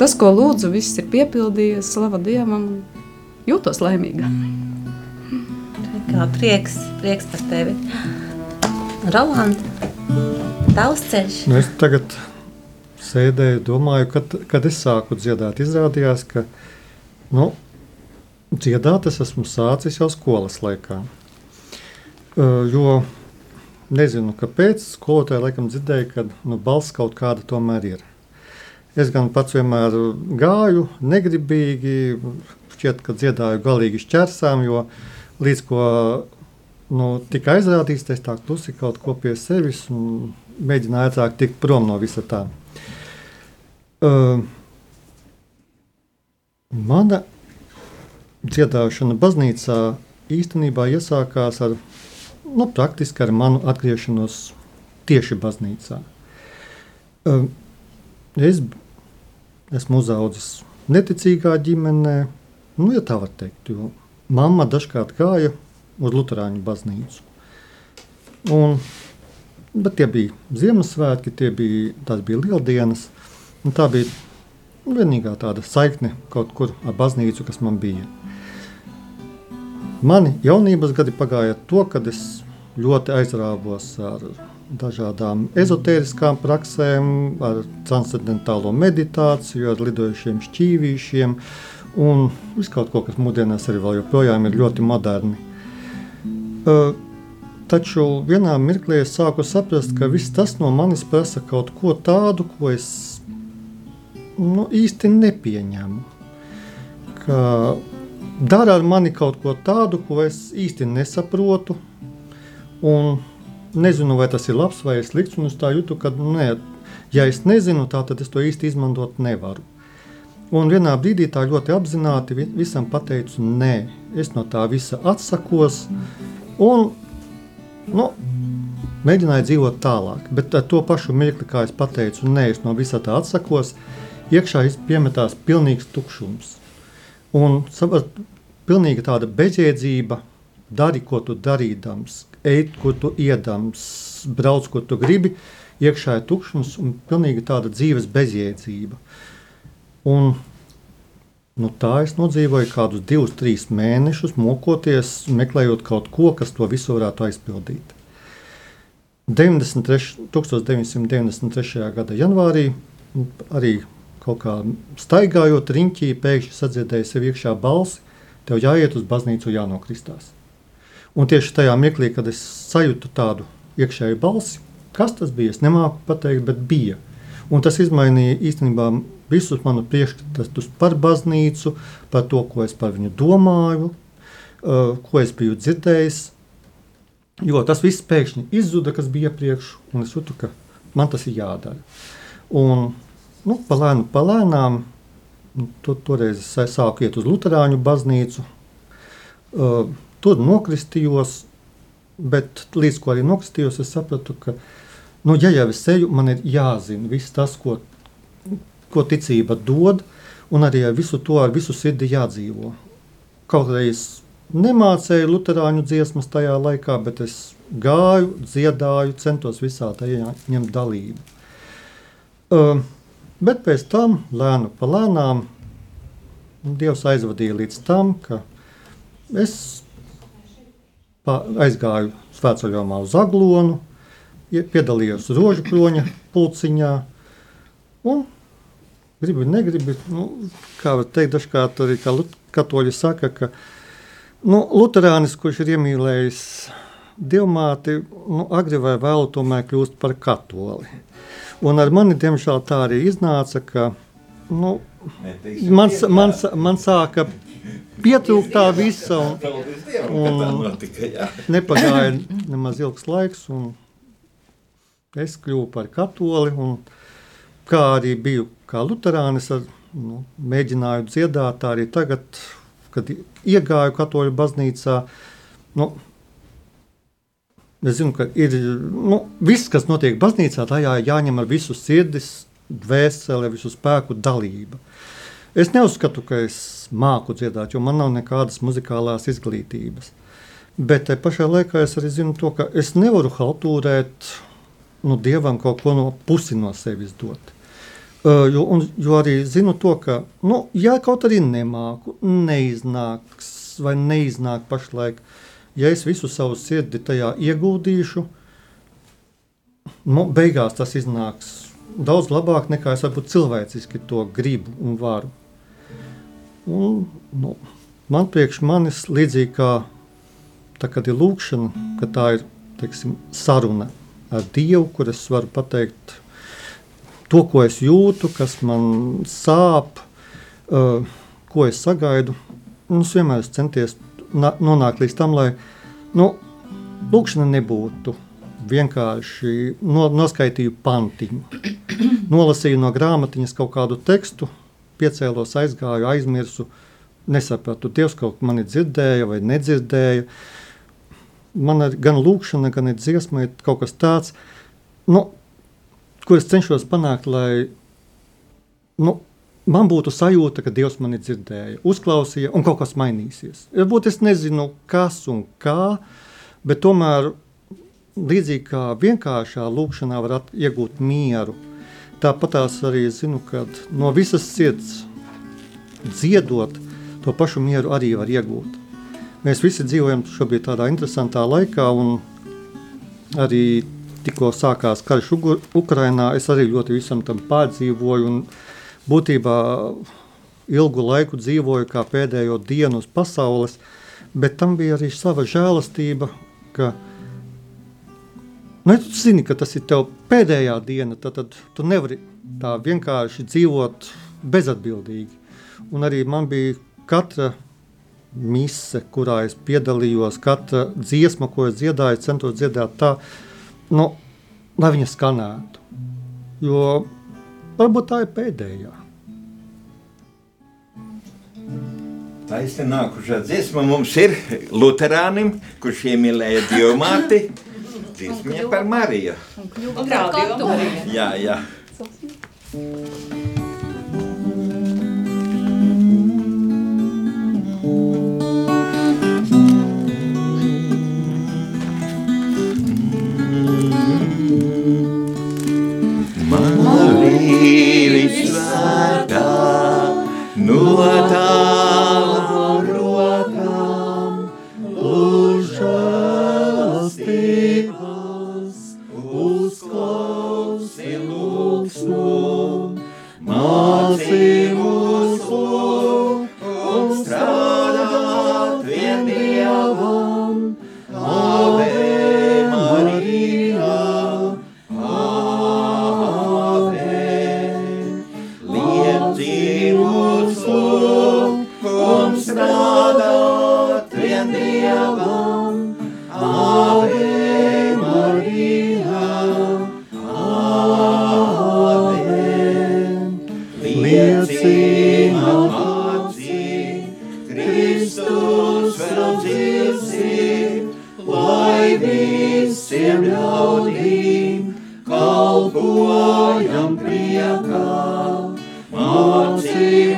Tas, ko lūdzu, viss ir piepildījies, slava Dievam, jūtos laimīga. Kā prieks, prieks par tevi. Rolanda, tavs ceļš. Nu, es tagad sēdēju, domāju, kad, kad es sāku dziedāt, izrādījās, ka nu, dziedāt es esmu sācis jau skolas laikā. Uh, jo nezinu, kāpēc skolotāji laikam dzirdēja, ka nu, balss kaut kāda tomēr ir. Es gan pats vienmēr gāju, negribīgi, šķiet, ka dziedāju galīgi šķērsām, jo līdz ko nu, tika aizrādīts, es tā klusi kaut ko pie sevis un mēģināju ātrāk tikt prom no visa tā. Uh, mana dziedāšana baznīcā īstenībā iesākās ar nu, praktiski ar manu atgriešanos tieši baznīcā. Es esmu uzaugusi neticīgā ģimenē, nu, ja tā var teikt, jo mamma dažkārt gāja uz Lutāņu baznīcu. Un, bet tie bija Ziemassvētki, tie bija, tās bija lieldienas. Tā bija vienīgā tāda saikne kaut kur ar baznīcu, kas man bija. Mani jaunības gadi pagāja to, kad es ļoti aizrāvos ar dažādām ezotēriskām praksēm, ar transcendentālo meditāciju, ar lidojušiem šķīvīšiem un visu kaut ko, kas mūsdienās arī vēl joprojām ir ļoti moderni. Uh, taču vienā mirklī es sāku saprast, ka viss tas no manis prasa kaut ko tādu, ko es nu, īsti nepieņemu. Ka dara ar mani kaut ko tādu, ko es īsti nesaprotu, un nezinu, vai tas ir labs vai slikts, un es tā jūtu, ka, nē, ja es nezinu, tā, tad es to īsti izmantot nevaru. Un vienā brīdī tā ļoti apzināti visam pateicu, nē, es no tā visa atsakos, un nu, mēģināju dzīvot tālāk. Bet ar to pašu mirkli, kā es pateicu, nē, es no visa tā atsakos, iekšā piemetās pilnīgs tukšums. Un savat, pilnīga tāda bezjēdzība, dari, ko tu darīdams, ej, kur tu iedams, brauc, kur tu gribi. Iekšā ir tukšums un pilnīgi tāda dzīves bezjēdzība. Un, nu, tā es nodzīvoju kādus divus, trīs mēnešus, mokoties, meklējot kaut ko, kas to visu varētu aizpildīt. 93, 1993. gada janvārī arī kaut kā staigājot riņķī, pēkšņi sadzirdēju sev iekšā balsi, tev jāiet uz baznīcu jānokristās. Un tieši tajā mirklī, kad es sajūtu tādu iekšēju balsi, kas tas bija, es nemāku pateikt, bet bija. Un tas izmainīja īstenībā visus manu priekšstatus par baznīcu, par to, ko es par viņu domāju, uh, ko es biju dzirdējis. Jo tas viss pēkšņi izzuda, kas bija iepriekš, un es jūtu, ka man tas ir jādara. Un, nu, palēnu, palēnām, nu, to, toreiz es sāku iet uz Lutāņu baznīcu. Uh, Tur nokristījos, bet līdz ko arī nokristījos, es sapratu, ka, nu, ja jau es eju, man ir jāzina viss tas, ko, ko ticība dod, un arī ar visu to, ar visu sirdi jādzīvo. Kaut reiz nemācēju luterāņu dziesmas tajā laikā, bet es gāju, dziedāju, centos visā tajā ņemt dalību. Uh, bet pēc tam, lēnu pa lēnām, Dievs aizvadīja līdz tam, ka es aizgāju svētceļojumā uz Aglonu, piedalījos rožu kroņa pulciņā. Un, gribi, negribi, nu, kā var teikt, dažkārt arī kā katoļi saka, ka nu, luterānis, kurš ir iemīlējis dievmāti, nu, agri vai vēlu tomēr kļūst par katoli. Un ar mani, diemžēl, tā arī iznāca, ka nu, man, man, man sāka pietrūka tā visa. Un, un nepagāja nemaz ilgs laiks, un es kļuvu par katoli. Un, kā arī biju kā luterānis, ar, nu, mēģināju dziedāt arī tagad, kad iegāju katoļu baznīcā. Nu, Es zinu, ka ir nu, viss, kas notiek baznīcā, tajā jāņem ar visu sirdis, dvēseli, visu spēku dalību. Es neuzskatu, ka es māku dziedāt, jo man nav nekādas muzikālās izglītības. Bet tajā pašā laikā es arī zinu, to, ka es nevaru haltūrēt nu, dievam kaut ko no pusi no sevis dot. Uh, jo, un, jo arī zinu to, ka, nu, ja kaut arī nemāku, neiznāks vai neiznāk pašlaik, ja es visu savu sirdi tajā ieguldīšu, nu, beigās tas iznāks daudz labāk nekā es varbūt cilvēciski to gribu un varu. Un, nu, man priekš manis līdzīgi kā tā, kad ir lūkšana, ka tā ir teiksim, saruna ar Dievu, kur es varu pateikt to, ko es jūtu, kas man sāp, uh, ko es sagaidu. Un es vienmēr centies nonākt līdz tam, lai nu, lūkšana nebūtu vienkārši no, noskaitīju pantiņu. Nolasīju no grāmatiņas kaut kādu tekstu, piecēlos, aizgāju, aizmirsu, nesapratu, Dievs kaut mani dzirdēja vai nedzirdēja. Man ir gan lūkšana, gan ir dziesma, ir kaut kas tāds, nu, kur es cenšos panākt, lai nu, man būtu sajūta, ka Dievs mani dzirdēja, uzklausīja un kaut kas mainīsies. Varbūt es nezinu, kas un kā, bet tomēr līdzīgi kā vienkāršā lūkšanā var iegūt mieru, tāpat arī zinu, ka no visas sirds dziedot, to pašu mieru arī var iegūt. Mēs visi dzīvojam šobrīd tādā interesantā laikā, un arī tikko sākās karš Ukrainā. Es arī ļoti visam tam pārdzīvoju, un būtībā ilgu laiku dzīvoju kā pēdējo dienu uz pasaules, bet tam bija arī sava žēlastība, ka Nu, ja tu zini, ka tas ir tev pēdējā diena, tad, tad tu nevari tā vienkārši dzīvot bezatbildīgi. Un arī man bija katra mise, kurā es piedalījos, katra dziesma, ko es dziedāju, centos dziedāt tā, nu, lai viņa skanētu. Jo varbūt tā ir pēdējā. Taisnība nākušā dziesma mums ir Lutānam, kurš iemīlēja dievmāti. Dziesmiņa par Mariju. Un radio Marija. Jā, jā. Marija see.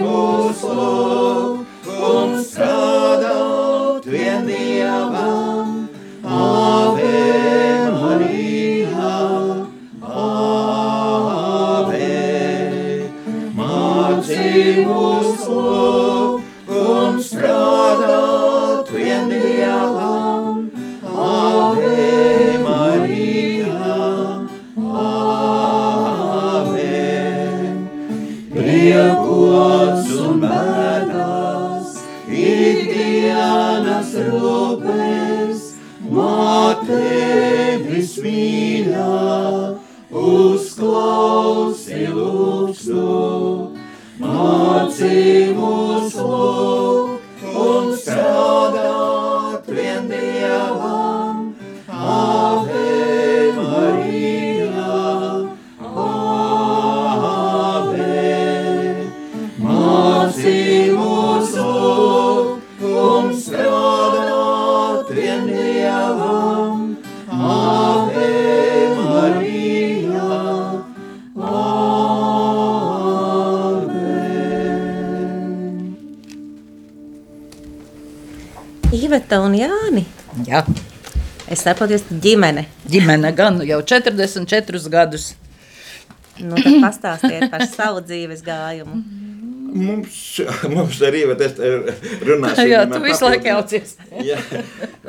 Esat ģimene. ģimene gan jau 44 gadus. Nu, tad pastāstiet par savu dzīves gājumu. Mums, mums arī bet runāsim. Jā, tu visu laiku jaucies. Jā,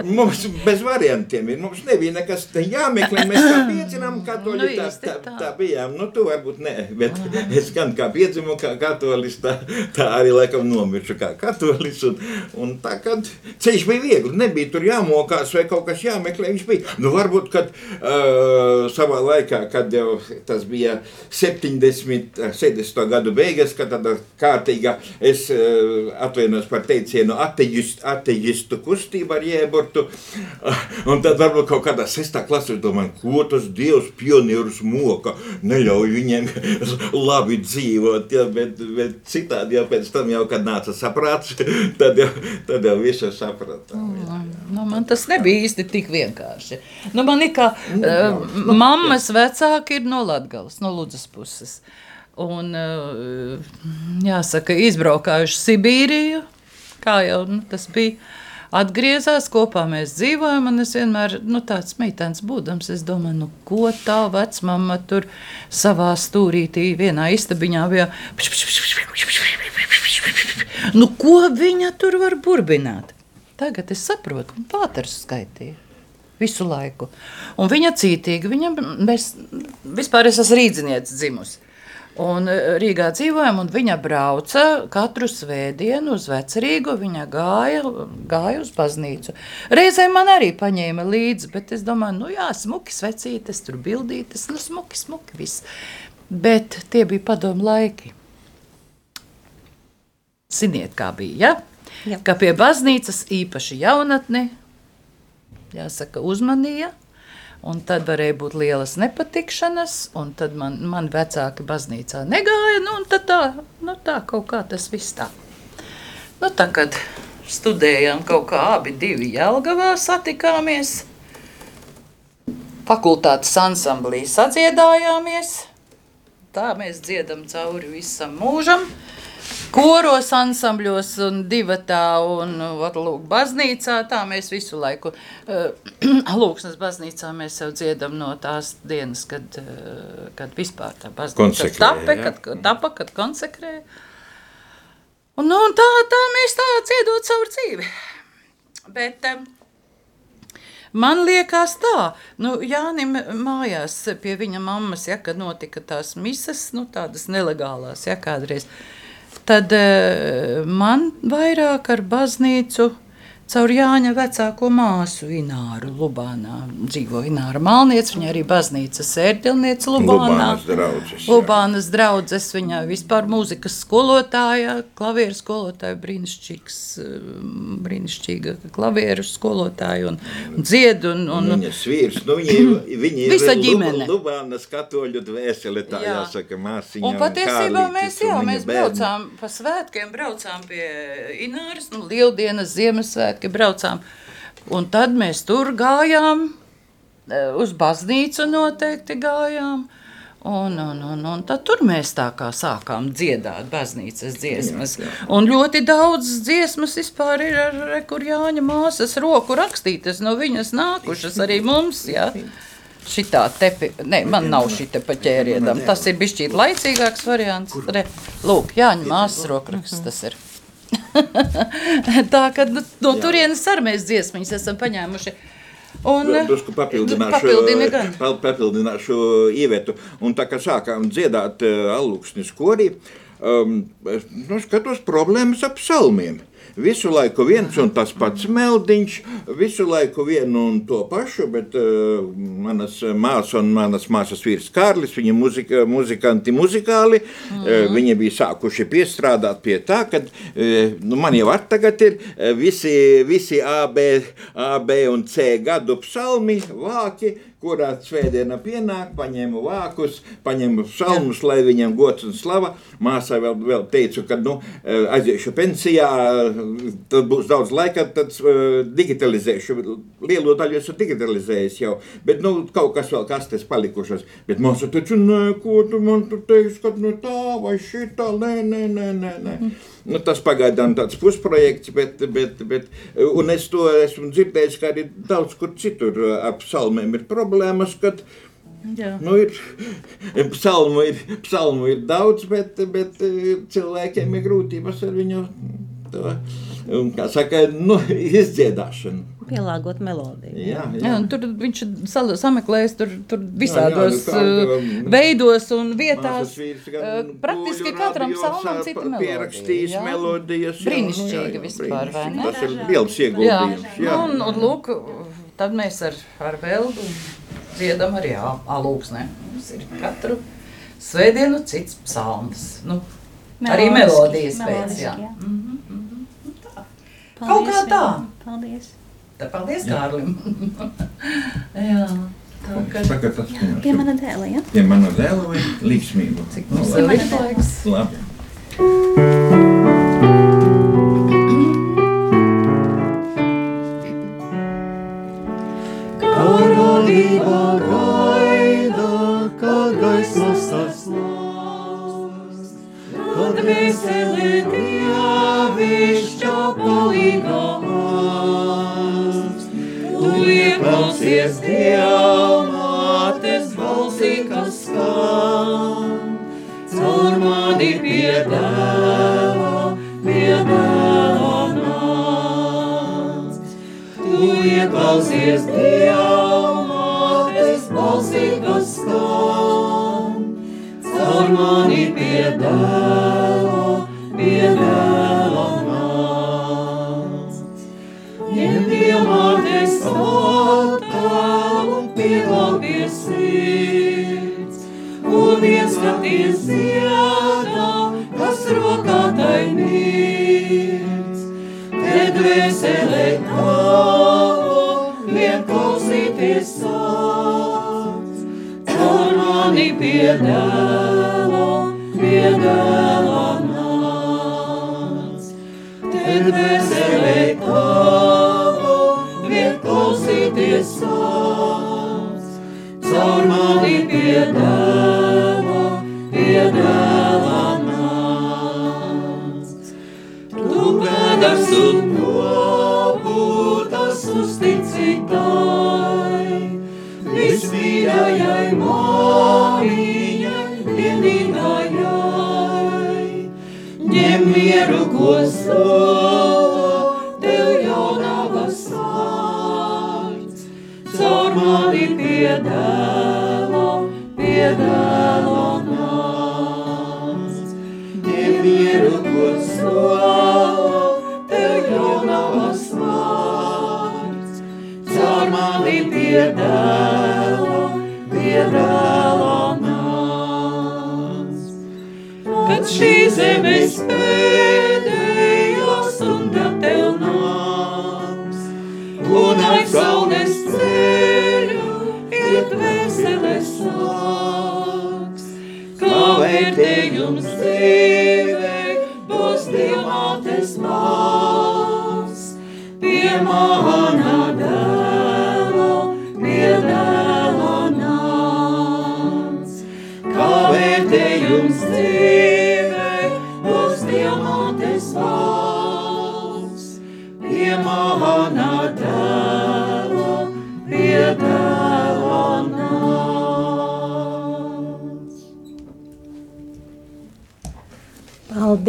mums bez variantiem ir. Mums nebija nekas te jāmeklē. Mēs kā piedzinām katoļi, Nu, tā, tā, tā. bijām. Nu, tu varbūt ne, bet es gan kā piedzimu kā katolis, tā, tā arī laikam nomiršu kā katolis. Un, un tā, kad ceļš bija viegli, nebija tur jāmokās vai kaut kas jāmeklē, viņš bija. Nu, varbūt, kad uh, savā laikā, kad jau tas bija 70, 70 gadu beigas, kad tāda kārtīga, es uh, atvainos par teicienu ateist, ateistu kustību ar jēburtu, uh, un tad varbūt kaut kādā sestā klasē domāju, ko tas Dievs pionierus moka, neļauj viņiem labi dzīvot, ja, bet, bet citādi jau pēc tam jau, kad nāca saprāts, tad jau, tad jau visu sapratām. Nu, man tas nebija īsti tik vienkārši. Nu, man ir kā uh, mammas vecāki ir no Latgales, no Ludzas puses. Un, uh, jāsaka, izbraukājuši Sibīriju, kā jau nu, tas bija. Atgriezās kopā, mēs dzīvojam, un es vienmēr, nu, tāds meitenes būdams, es domāju, nu, ko tā vecmama tur savā stūrītī vienā istabiņā bija. Nu, ko viņa tur var burbināt? Tagad es saprotu, ka pāters skaitīja visu laiku. Un viņa cītīgi, viņa, mēs, vispār es esmu rīdzinieca dzimusi. Un eh, Rīgā dzīvojam, un viņa brauca katru svētdienu uz Vecrīgu. Viņa gāja, gāja uz baznīcu. Reizēm man arī paņēma līdzi, bet es domāju, nu jā, smuki svecītes, tur bildītes, nu smuki, smuki viss. Bet tie bija padomu laiki. Ziniet, kā bija, ja? Jā. Ka pie baznīcas īpaši jaunatni, jāsaka, uzmanīja. Un tad varēja būt lielas nepatikšanas, un tad man, man vecāki baznīcā negāja. Nu, tad tā, nu, tā kaut kā tas viss tā. Nu, tā kad studējām kaut kā abi divi Jelgavā satikāmies, fakultātes ansamblī sadziedājāmies. Tā mēs dziedam cauri visam mūžam. Koros, ansambļos, un divatā, un vat, lūk, baznīcā. Tā mēs visu laiku, uh, Lūksnes baznīcā mēs jau dziedam no tās dienas, kad, uh, kad vispār tā baznīca tape, kad, tapa, kad konsekrēja. Un, nu, un tā, tā mēs tā dziedot savu dzīvi. Bet, um, Man liekas, tā, nu, Jānis mājās pie viņa mammas, ja, kad notika tās mises, nu, tādas nelegālās, ja kādreiz. Tad eh, man vairāk ar baznīcu caur Jāņa vecāko māsu Ināru Lubānā dzīvo Ināra Malniec, viņa arī baznīcas sērtilniece Lubānā. Lubānas draudzes. Lubānas draudzes, viņa vispār mūzikas skolotāja, klavieru skolotāja, brīnišķīgs, eh, brīnišķīga klavieru skolotāja un, un dzied un, un, Un viņas vīrs, nu, viņi, viņi Visa ir ģimene. Lu- Lubānas katoļu dvēseli, tā Jā. jāsaka, māsiņa. Un patiesībā Kārlītis mēs, un jā, mēs braucām pa svētkiem, braucām pie Ināras, nu, Lieldienas, Ziemassvētki braucām. Un tad mēs tur gājām, e, uz baznīcu noteikti gājām. Un, un, un, un tad tur mēs tā kā sākām dziedāt baznīcas dziesmas. Un ļoti daudz dziesmas vispār ir ar re, kur Jāņa māsas roku rakstītas, no viņas nākušas arī mums. Ja? Šitā tepi, ne, man nav šī te pa ķēriedam. Tas ir bijis laicīgāks variants. Re, lūk, Jāņa māsas rokraksts tas ir. tā kā nu, no turienes arī mēs dziesmiņas esam paņēmuši. Un, Drusku papildināšu, Papildini gan. pa- papildināšu ievetu. Un tā kā sākām dziedāt uh, alluksnis korī, um, es nu, skatos problēmas ap psalmiem. Visu laiku viens un tas pats meldiņš, visu laiku vienu un to pašu, bet uh, manas māsas un manas māsas vīrs Kārlis, viņi muzika, muzikanti muzikāli, mm. uh, viņi bija sākuši piestrādāt pie tā, ka uh, nu, man jau ar tagad ir visi, visi A, B, A, B un C gadu psalmi, vāki, kurā svētdiena pienāk, paņēmu vākus, paņēmu psalmus, lai viņam gods un slava. Māsai vēl, vēl teicu, ka nu, eh, aiziešu pensijā, tad būs daudz laika, tad eh, digitalizēšu. Lielo daļu esmu digitalizējis jau, bet nu, kaut kas vēl kastes palikušas. Bet māsa taču, nē, ko tu man tu teiksi, ka nu tā vai šitā, nē, nē, nē, nē. nē. Nu, tas pagaidām tāds pusprojekts, bet, bet, bet un es to esmu dzirdējis, ka arī daudz kur citur ap psalmiem ir problēmas, kad Jā. nu, ir, psalmu, ir, psalmu ir daudz, bet, bet eh, cilvēkiem ir grūtības ar viņu to, un, kā saka, nu, izdziedāšanu. Pielāgot melodiju. Jā, Jā, jā. un tur viņš sal- sameklējis tur, tur visādos Jā, jā, nu, kā, veidos un vietās. Vīrs gan Praktiski katram ā, cita melodija. Pierakstījis jā. melodijas. jā, nu, Brīnišķīgi jā, jā, vispār, vai ne? Tas ir liels Jā, ieguldījums. Jā. un, un lūk, tad mēs ar, ar Veldu dziedam arī alūksnē. Mums ir katru svētdienu cits psalms. Nu, arī melodijas pēc, melodiski, jā. jā. Mhm, mhm. Paldies, Kaut kā tā. Vilma, Paldies. Tā paldies Kārlim. jā, tā ka Tagad tas Pie mana dēla, ja? Pie mana dēla vai līksmība? cik mums vēl ir laiks. Labi. Ieklausies Dieva mātes balsī, kas skan, caur mani piedēvā, piedēlo, piedēlo nāc. Te dvēselē tavu, vien klausīties sāc, caur mani piedēlo, piedēlo nāc. Tu pēdas un nopūtas uzticītāji, Zum See.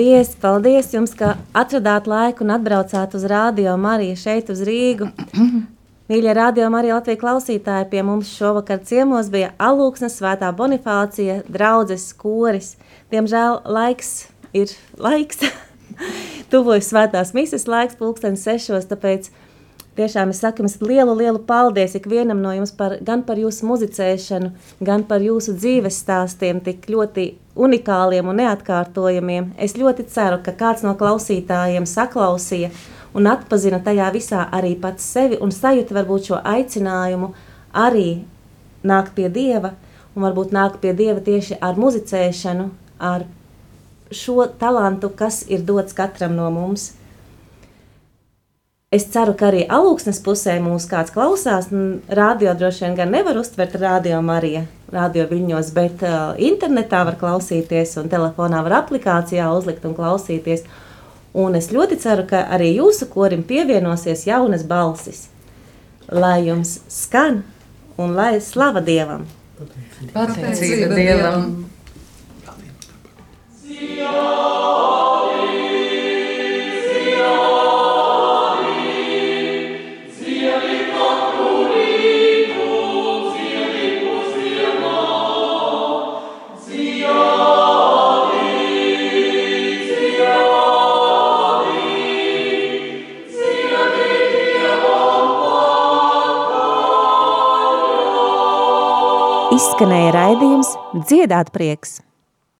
Paldies, paldies jums, ka atradāt laiku un atbraucāt uz Rādio Mariju šeit uz Rīgu. Mīļie Radio Marija Latvijas klausītāji, pie mums šovakar ciemos bija Alūksnes svētā Bonifācija, draudzes koris. Diemžēl laiks ir laiks, tuvojas svētās mises laiks, pulkstens sešos, tāpēc tiešām es saku jums lielu, lielu paldies ikvienam no jums par, gan par jūsu muzicēšanu, gan par jūsu dzīves stāstiem, tik ļoti unikāliem un neatkārtojamiem. Es ļoti ceru, ka kāds no klausītājiem saklausīja un atpazina tajā visā arī pats sevi un sajūta varbūt šo aicinājumu arī nākt pie Dieva un varbūt nākt pie Dieva tieši ar muzicēšanu, ar šo talantu, kas ir dots katram no mums. Es ceru, ka arī alūksnes pusē mūs kāds klausās. Radio droši vien gan nevar uztvert radio Marija, radio viļņos, bet uh, internetā var klausīties un telefonā var aplikācijā uzlikt un klausīties. Un es ļoti ceru, ka arī jūsu korim pievienosies jaunas balsis, lai jums skan un lai slava Dievam! Pateicība Dievam! Izskanēja raidījums Dziedāt prieks!